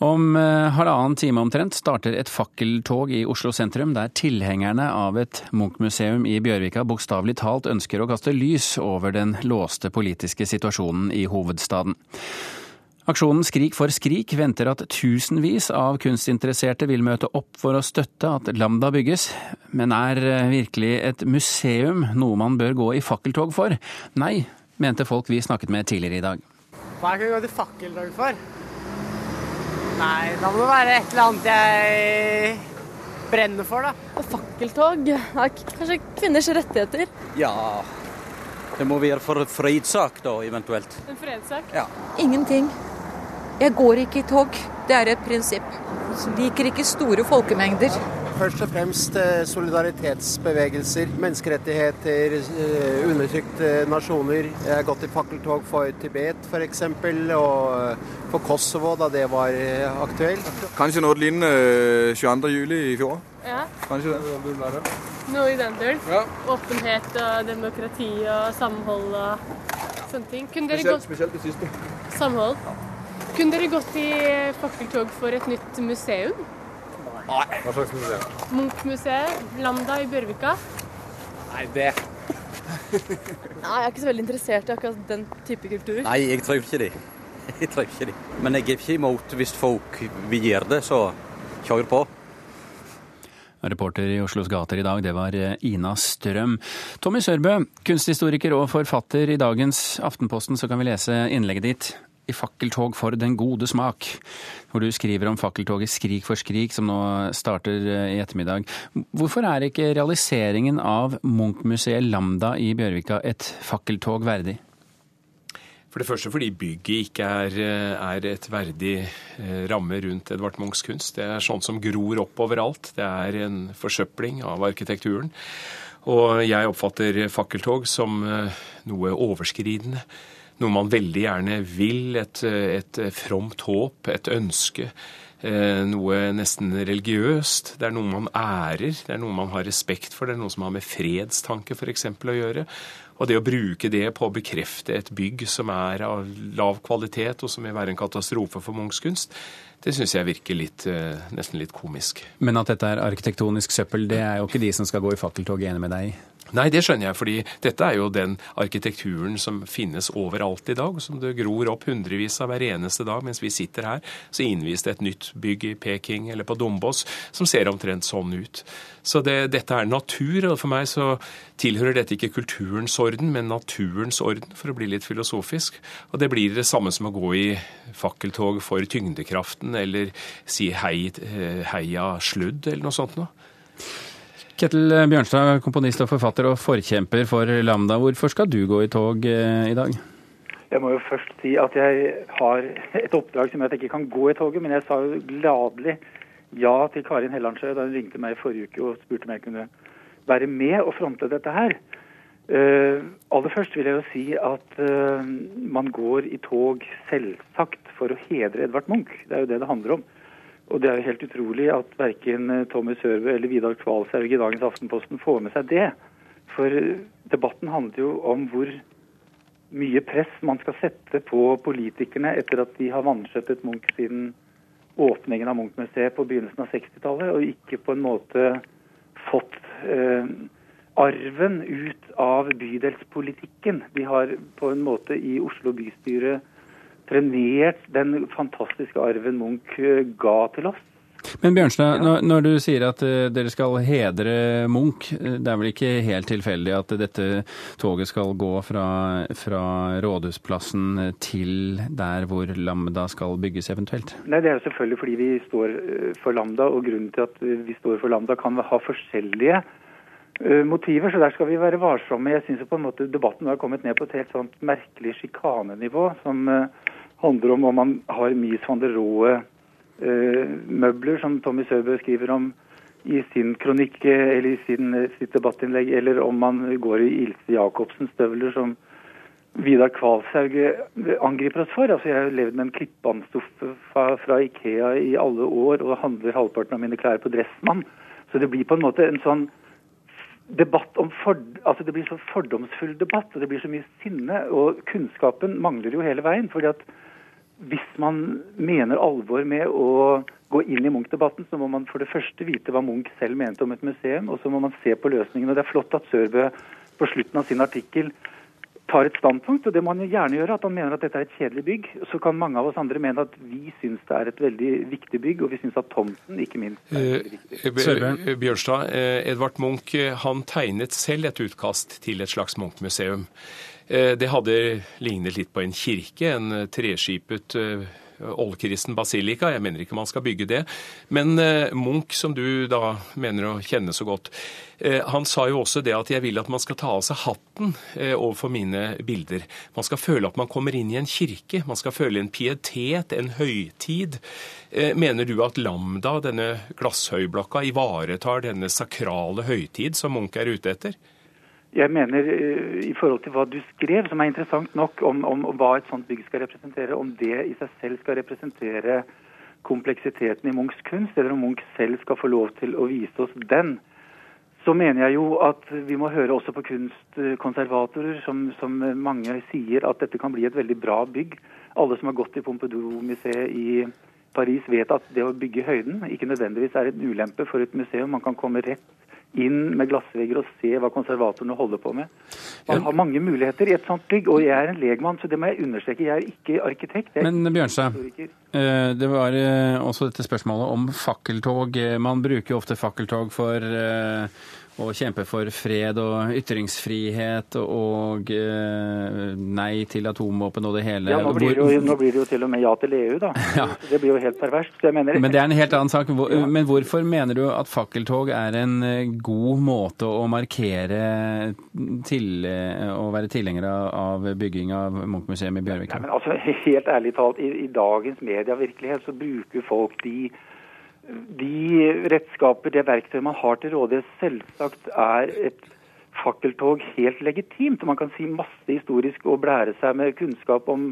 Om eh, halvannen time omtrent starter et fakkeltog i Oslo sentrum, der tilhengerne av et Munch-museum i Bjørvika bokstavelig talt ønsker å kaste lys over den låste politiske situasjonen i hovedstaden. Aksjonen Skrik for skrik venter at tusenvis av kunstinteresserte vil møte opp for å støtte at Lambda bygges, men er eh, virkelig et museum noe man bør gå i fakkeltog for? Nei, mente folk vi snakket med tidligere i dag. Hva kan vi gå til fakkeltog for? Nei, da må det være et eller annet jeg brenner for, da. Og fakkeltog er kanskje kvinners rettigheter? Ja, det må være for fredssak da, eventuelt. En fredssak? Ja. Ingenting. Jeg går ikke i tog. Det er et prinsipp. Liker ikke store folkemengder. Først og fremst eh, solidaritetsbevegelser, menneskerettigheter, eh, undertrykte nasjoner. Jeg har gått i fakkeltog for Tibet f.eks., og eh, for Kosovo da det var aktuelt. Kanskje noe lignende 22.07. i fjor? Ja. Kanskje det? Noe i den duren? Ja. Åpenhet og demokrati og samhold og sånne ting. Kunne dere Spesielt, gått spesielt det siste. Samhold? Kunne dere gått i fakkeltog for et nytt museum? Hva slags museum? Munch-museet, Lambda i Bjørvika? Nei, det Nei, jeg er ikke så veldig interessert i akkurat den type kultur. Nei, jeg tror ikke det. Jeg tror ikke det. Men jeg er ikke imot hvis folk vil gjøre det, så kjør på. Reporter i Oslos gater i dag, det var eh, Ina Strøm. Tommy Sørbø, kunsthistoriker og forfatter. I dagens Aftenposten så kan vi lese innlegget ditt i Fakkeltog for den gode smak, hvor du skriver om fakkeltoget Skrik for skrik, som nå starter eh, i ettermiddag. Hvorfor er ikke realiseringen av Munch-museet Lambda i Bjørvika et fakkeltog verdig? For det første fordi bygget ikke er, er, et verdig eh, ramme rundt Edvard Munchs kunst. Det er sånt som gror opp overalt. Det er en forsøpling av arkitekturen. Og jeg oppfatter fakkeltog som eh, noe overskridende. Noe man veldig gjerne vil. Et, et fromt håp, et ønske. Eh, noe nesten religiøst. Det er noe man ærer, det er noe man har respekt for. Det er noe som har med fredstanke f.eks. å gjøre. Og det å bruke det på å bekrefte et bygg som er av lav kvalitet, og som vil være en katastrofe for Munchs kunst, det syns jeg virker litt, eh, nesten litt komisk. Men at dette er arkitektonisk søppel, det er jo ikke de som skal gå i fakkeltog enig med deg i? Nei, det skjønner jeg, fordi dette er jo den arkitekturen som finnes overalt i dag, som det gror opp hundrevis av hver eneste dag mens vi sitter her. Så innvis det et nytt bygg i Peking eller på Dombås som ser omtrent sånn ut. Så det, dette er natur, og for meg så tilhører dette ikke kulturens orden, men naturens orden, for å bli litt filosofisk. Og det blir det samme som å gå i fakkeltog for tyngdekraften, eller si hei, heia sludd, eller noe sånt noe. Ketil Bjørnstad, komponist og forfatter og forkjemper for Lambda. Hvorfor skal du gå i tog eh, i dag? Jeg må jo først si at jeg har et oppdrag som gjør at jeg ikke kan gå i toget, men jeg sa jo gladelig ja til Karin Hellandsjø da hun ringte meg i forrige uke og spurte om jeg kunne være med og fronte dette her. Uh, aller først vil jeg jo si at uh, man går i tog selvsagt for å hedre Edvard Munch. Det er jo det det handler om. Og det er jo helt utrolig at verken Tommy Sørbø eller Vidar Kvalshaug i dagens Aftenposten får med seg det. For debatten handler jo om hvor mye press man skal sette på politikerne etter at de har vanskjøttet Munch siden åpningen av Munch-museet på begynnelsen av 60-tallet, og ikke på en måte fått eh, arven ut av bydelspolitikken. De har på en måte i Oslo bystyre trenert den fantastiske arven Munch eh, ga til oss. Men Bjørnstad, når, når, du sier at uh, dere skal hedre Munch, eh, det er vel ikke helt tilfeldig at dette toget skal gå fra, fra Rådhusplassen til der hvor Lambda skal bygges eventuelt? Nei, Det er jo selvfølgelig fordi vi står for Lambda, og grunnen til at vi står for Lambda kan ha forskjellige motiver, så der skal vi være varsomme. Jeg syns på en måte debatten har kommet ned på et helt sånt merkelig sjikanenivå, som handler om om man har Mies van der Rohe Eh, møbler, som Tommy Søbø skriver om i sin kronikk eh, eller i sin, eh, sitt debattinnlegg, eller om man går i Ilse Jacobsens støvler, som Vidar Kvalshaug angriper oss for. Altså, jeg har levd med en klippbåndstoffe fra, Ikea i alle år og handler halvparten av mine klær på Dressmann. Så det blir på en måte en sånn debatt om for, altså Det blir så fordomsfull debatt, og det blir så mye sinne. Og kunnskapen mangler jo hele veien. fordi at hvis man mener alvor med å gå inn i Munch-debatten, så må man for det første vite hva Munch selv mente om et museum, og så må man se på løsningen. Og Det er flott at Sørbø på slutten av sin artikkel tar et standpunkt, og det må han jo gjerne gjøre, at han mener at dette er et kjedelig bygg. Så kan mange av oss andre mene at vi syns det er et veldig viktig bygg, og vi syns at tomten ikke minst er Eh, viktig. B- Bjørnstad, eh, Edvard Munch eh, han tegnet selv et utkast til et slags Munch-museum. Eh, Det hadde lignet litt på en kirke, en treskipet eh, oldkristen basilika. Jeg mener ikke man skal bygge det. Men eh, Munch, som du da mener å kjenne så godt, eh, han sa jo også det at jeg vil at man skal ta av seg hatten eh, overfor mine bilder. Man skal føle at man kommer inn i en kirke. Man skal føle en pietet, en høytid. Eh, Mener du at Lambda, denne glasshøyblokka, ivaretar denne sakrale høytid som Munch er ute etter? Jeg mener eh, i forhold til hva du skrev, som er interessant nok, om, om hva et sånt bygg skal representere, om det i seg selv skal representere kompleksiteten i Munchs kunst, eller om Munch selv skal få lov til å vise oss den, så mener jeg jo at vi må høre også på kunstkonservatorer, som, som mange sier at dette kan bli et veldig bra bygg. Alle som har gått i Pompidou-museet i Paris vet at det å bygge høyden ikke nødvendigvis er en ulempe for et museum. Man kan komme rett inn med glassvegger og se hva konservatorene holder på med. Man har mange muligheter i et sånt bygg, og jeg er en legmann, så det må jeg understreke. Jeg er ikke arkitekt. Er Men Bjørnstad, eh, det var eh, også dette spørsmålet om fakkeltog. Eh, Man bruker jo ofte fakkeltog for å kjempe for fred og ytringsfrihet og eh, nei til atomvåpen og det hele. Ja, nå blir, det jo, nå blir det jo til og med ja til EU, da. Ja. Det blir jo helt perverst. mener jeg Men det er en helt annen sak. Men hvorfor mener du at fakkeltog er en eh, god måte å markere til eh, å være tilhenger av- av bygging av Munch-museet i Bjørvika? Nei, men altså, Helt ærlig talt, i, i dagens medievirkelighet så bruker folk de, de redskaper, det verktøyet man har til rådighet. Selvsagt er et fakkeltog helt legitimt. Man kan si masse historisk og blære seg med kunnskap om,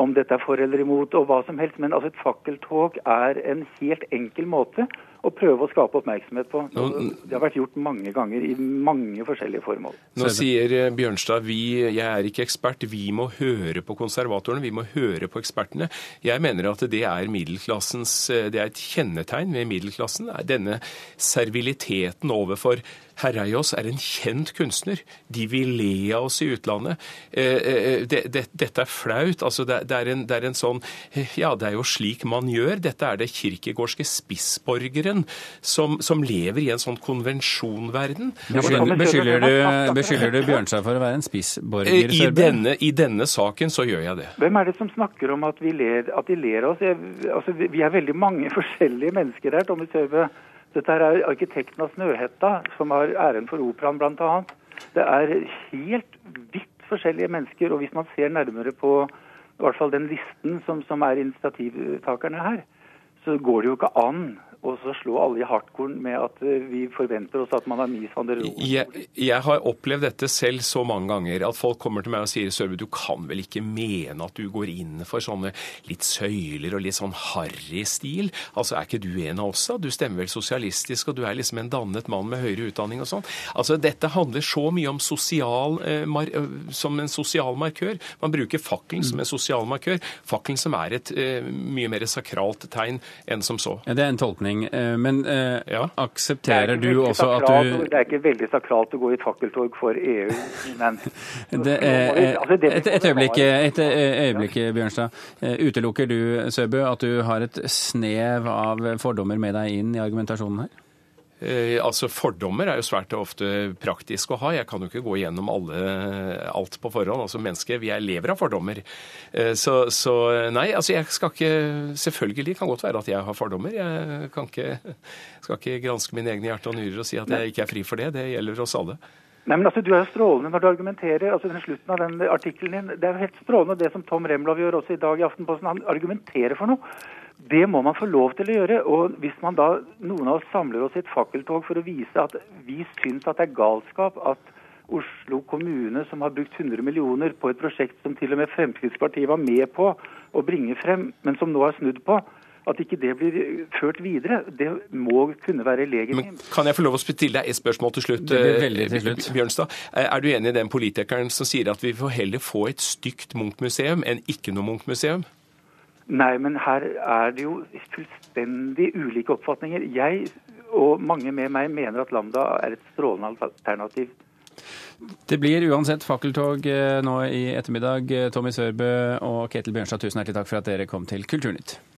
om dette er for eller imot og hva som helst. Men altså, et fakkeltog er en helt enkel måte å prøve å skape oppmerksomhet på. Nå- Det har vært gjort mange ganger i mange forskjellige formål. Nå sier eh, Bjørnstad vi, jeg er ikke ekspert, vi må høre på konservatorene, vi må høre på ekspertene. Jeg mener at det er middelklassens, eh, det er et kjennetegn ved middelklassen. Denne serviliteten overfor Herreios er en kjent kunstner. De vil le av oss i utlandet. Eh, det, det, dette er flaut. Altså det, er en, det er en sånn Ja, det er jo slik man gjør. Dette er det kirkegårdske spissborgeren som, som lever i en sånn konvensjonverden. Beskylder, beskylder, du, beskylder du Bjørnstad for å være en spissborger? I denne, I denne saken så gjør jeg det. Hvem er det som snakker om at, vi ler, at de ler av oss? Jeg, altså, vi er veldig mange forskjellige mennesker her. Tommy Søve. Dette her er arkitekten av Snøhetta, som har æren for operaen bl.a. Det er helt vidt forskjellige mennesker. Og hvis man ser nærmere på i hvert fall den listen som, som er initiativtakerne her, så går det jo ikke an å så slå alle i hardkorn med at eh, vi forventer oss at man har mye van der Rohe. Jeg, jeg har opplevd dette selv så mange ganger at folk kommer til meg og sier Sørbø, du kan vel ikke mene at du går inn for sånne litt søyler og litt sånn harry stil? Altså, er ikke du en av oss, da? Du stemmer vel sosialistisk, og du er liksom en dannet mann med høyere utdanning og sånn. Altså, dette handler så mye om sosial, eh, mar, eh, som en sosial markør. Man bruker fakkelen som en sosial markør. Fakkelen som er et eh, mye mer sakralt tegn enn som så. Ja, det er en tolkning. Eh, Men eh, Ja. Er aksepterer du også også at du Det er ikke veldig sakralt å gå i et fakkeltog for EU, men det, eh, Altså, det- et, et øyeblikk, et eh, øyeblikk, Bjørnstad. Eh, Utelukker du, Søbø, at du har et snev av fordommer med deg inn i argumentasjonen her? Eh, altså Fordommer er jo svært ofte praktisk å ha. Jeg kan jo ikke gå gjennom alle, alt på forhånd. Altså Mennesker, vi er lever av fordommer. Eh, så, så nei, altså jeg skal ikke Selvfølgelig kan godt være at jeg har fordommer. Jeg kan ikke, skal ikke granske mine egne hjerte og nyrer og si at jeg ikke er fri for det. Det gjelder oss alle. Nei, men altså, Du er strålende når du argumenterer. altså den Slutten av den artikkelen din Det er jo helt strålende det som Tom Remlov gjør også i dag i Aftenposten. Han argumenterer for noe. Det må man få lov til å gjøre. og Hvis man da, noen av oss samler oss i et fakkeltog for å vise at vi syns at det er galskap at Oslo kommune, som har brukt 100 millioner på et prosjekt som til og med Fremskrittspartiet var med på å bringe frem, men som nå har snudd på, at ikke det blir ført videre, det må kunne være Men legitimt. kan jeg få lov å stille deg et spørsmål til slutt? Eh, til slutt. Bjørnstad, Eh, er du enig i den politikeren som sier at vi får heller få et stygt Munch-museum enn ikke noe Munch-museum? Nei, men her er det jo fullstendig ulike oppfatninger. Jeg og mange med meg mener at Lambda er et strålende alternativ. Det blir uansett fakkeltog eh, nå i ettermiddag. Tommy Sørbø og Ketil Bjørnstad, tusen hjertelig takk for at dere kom til Kulturnytt.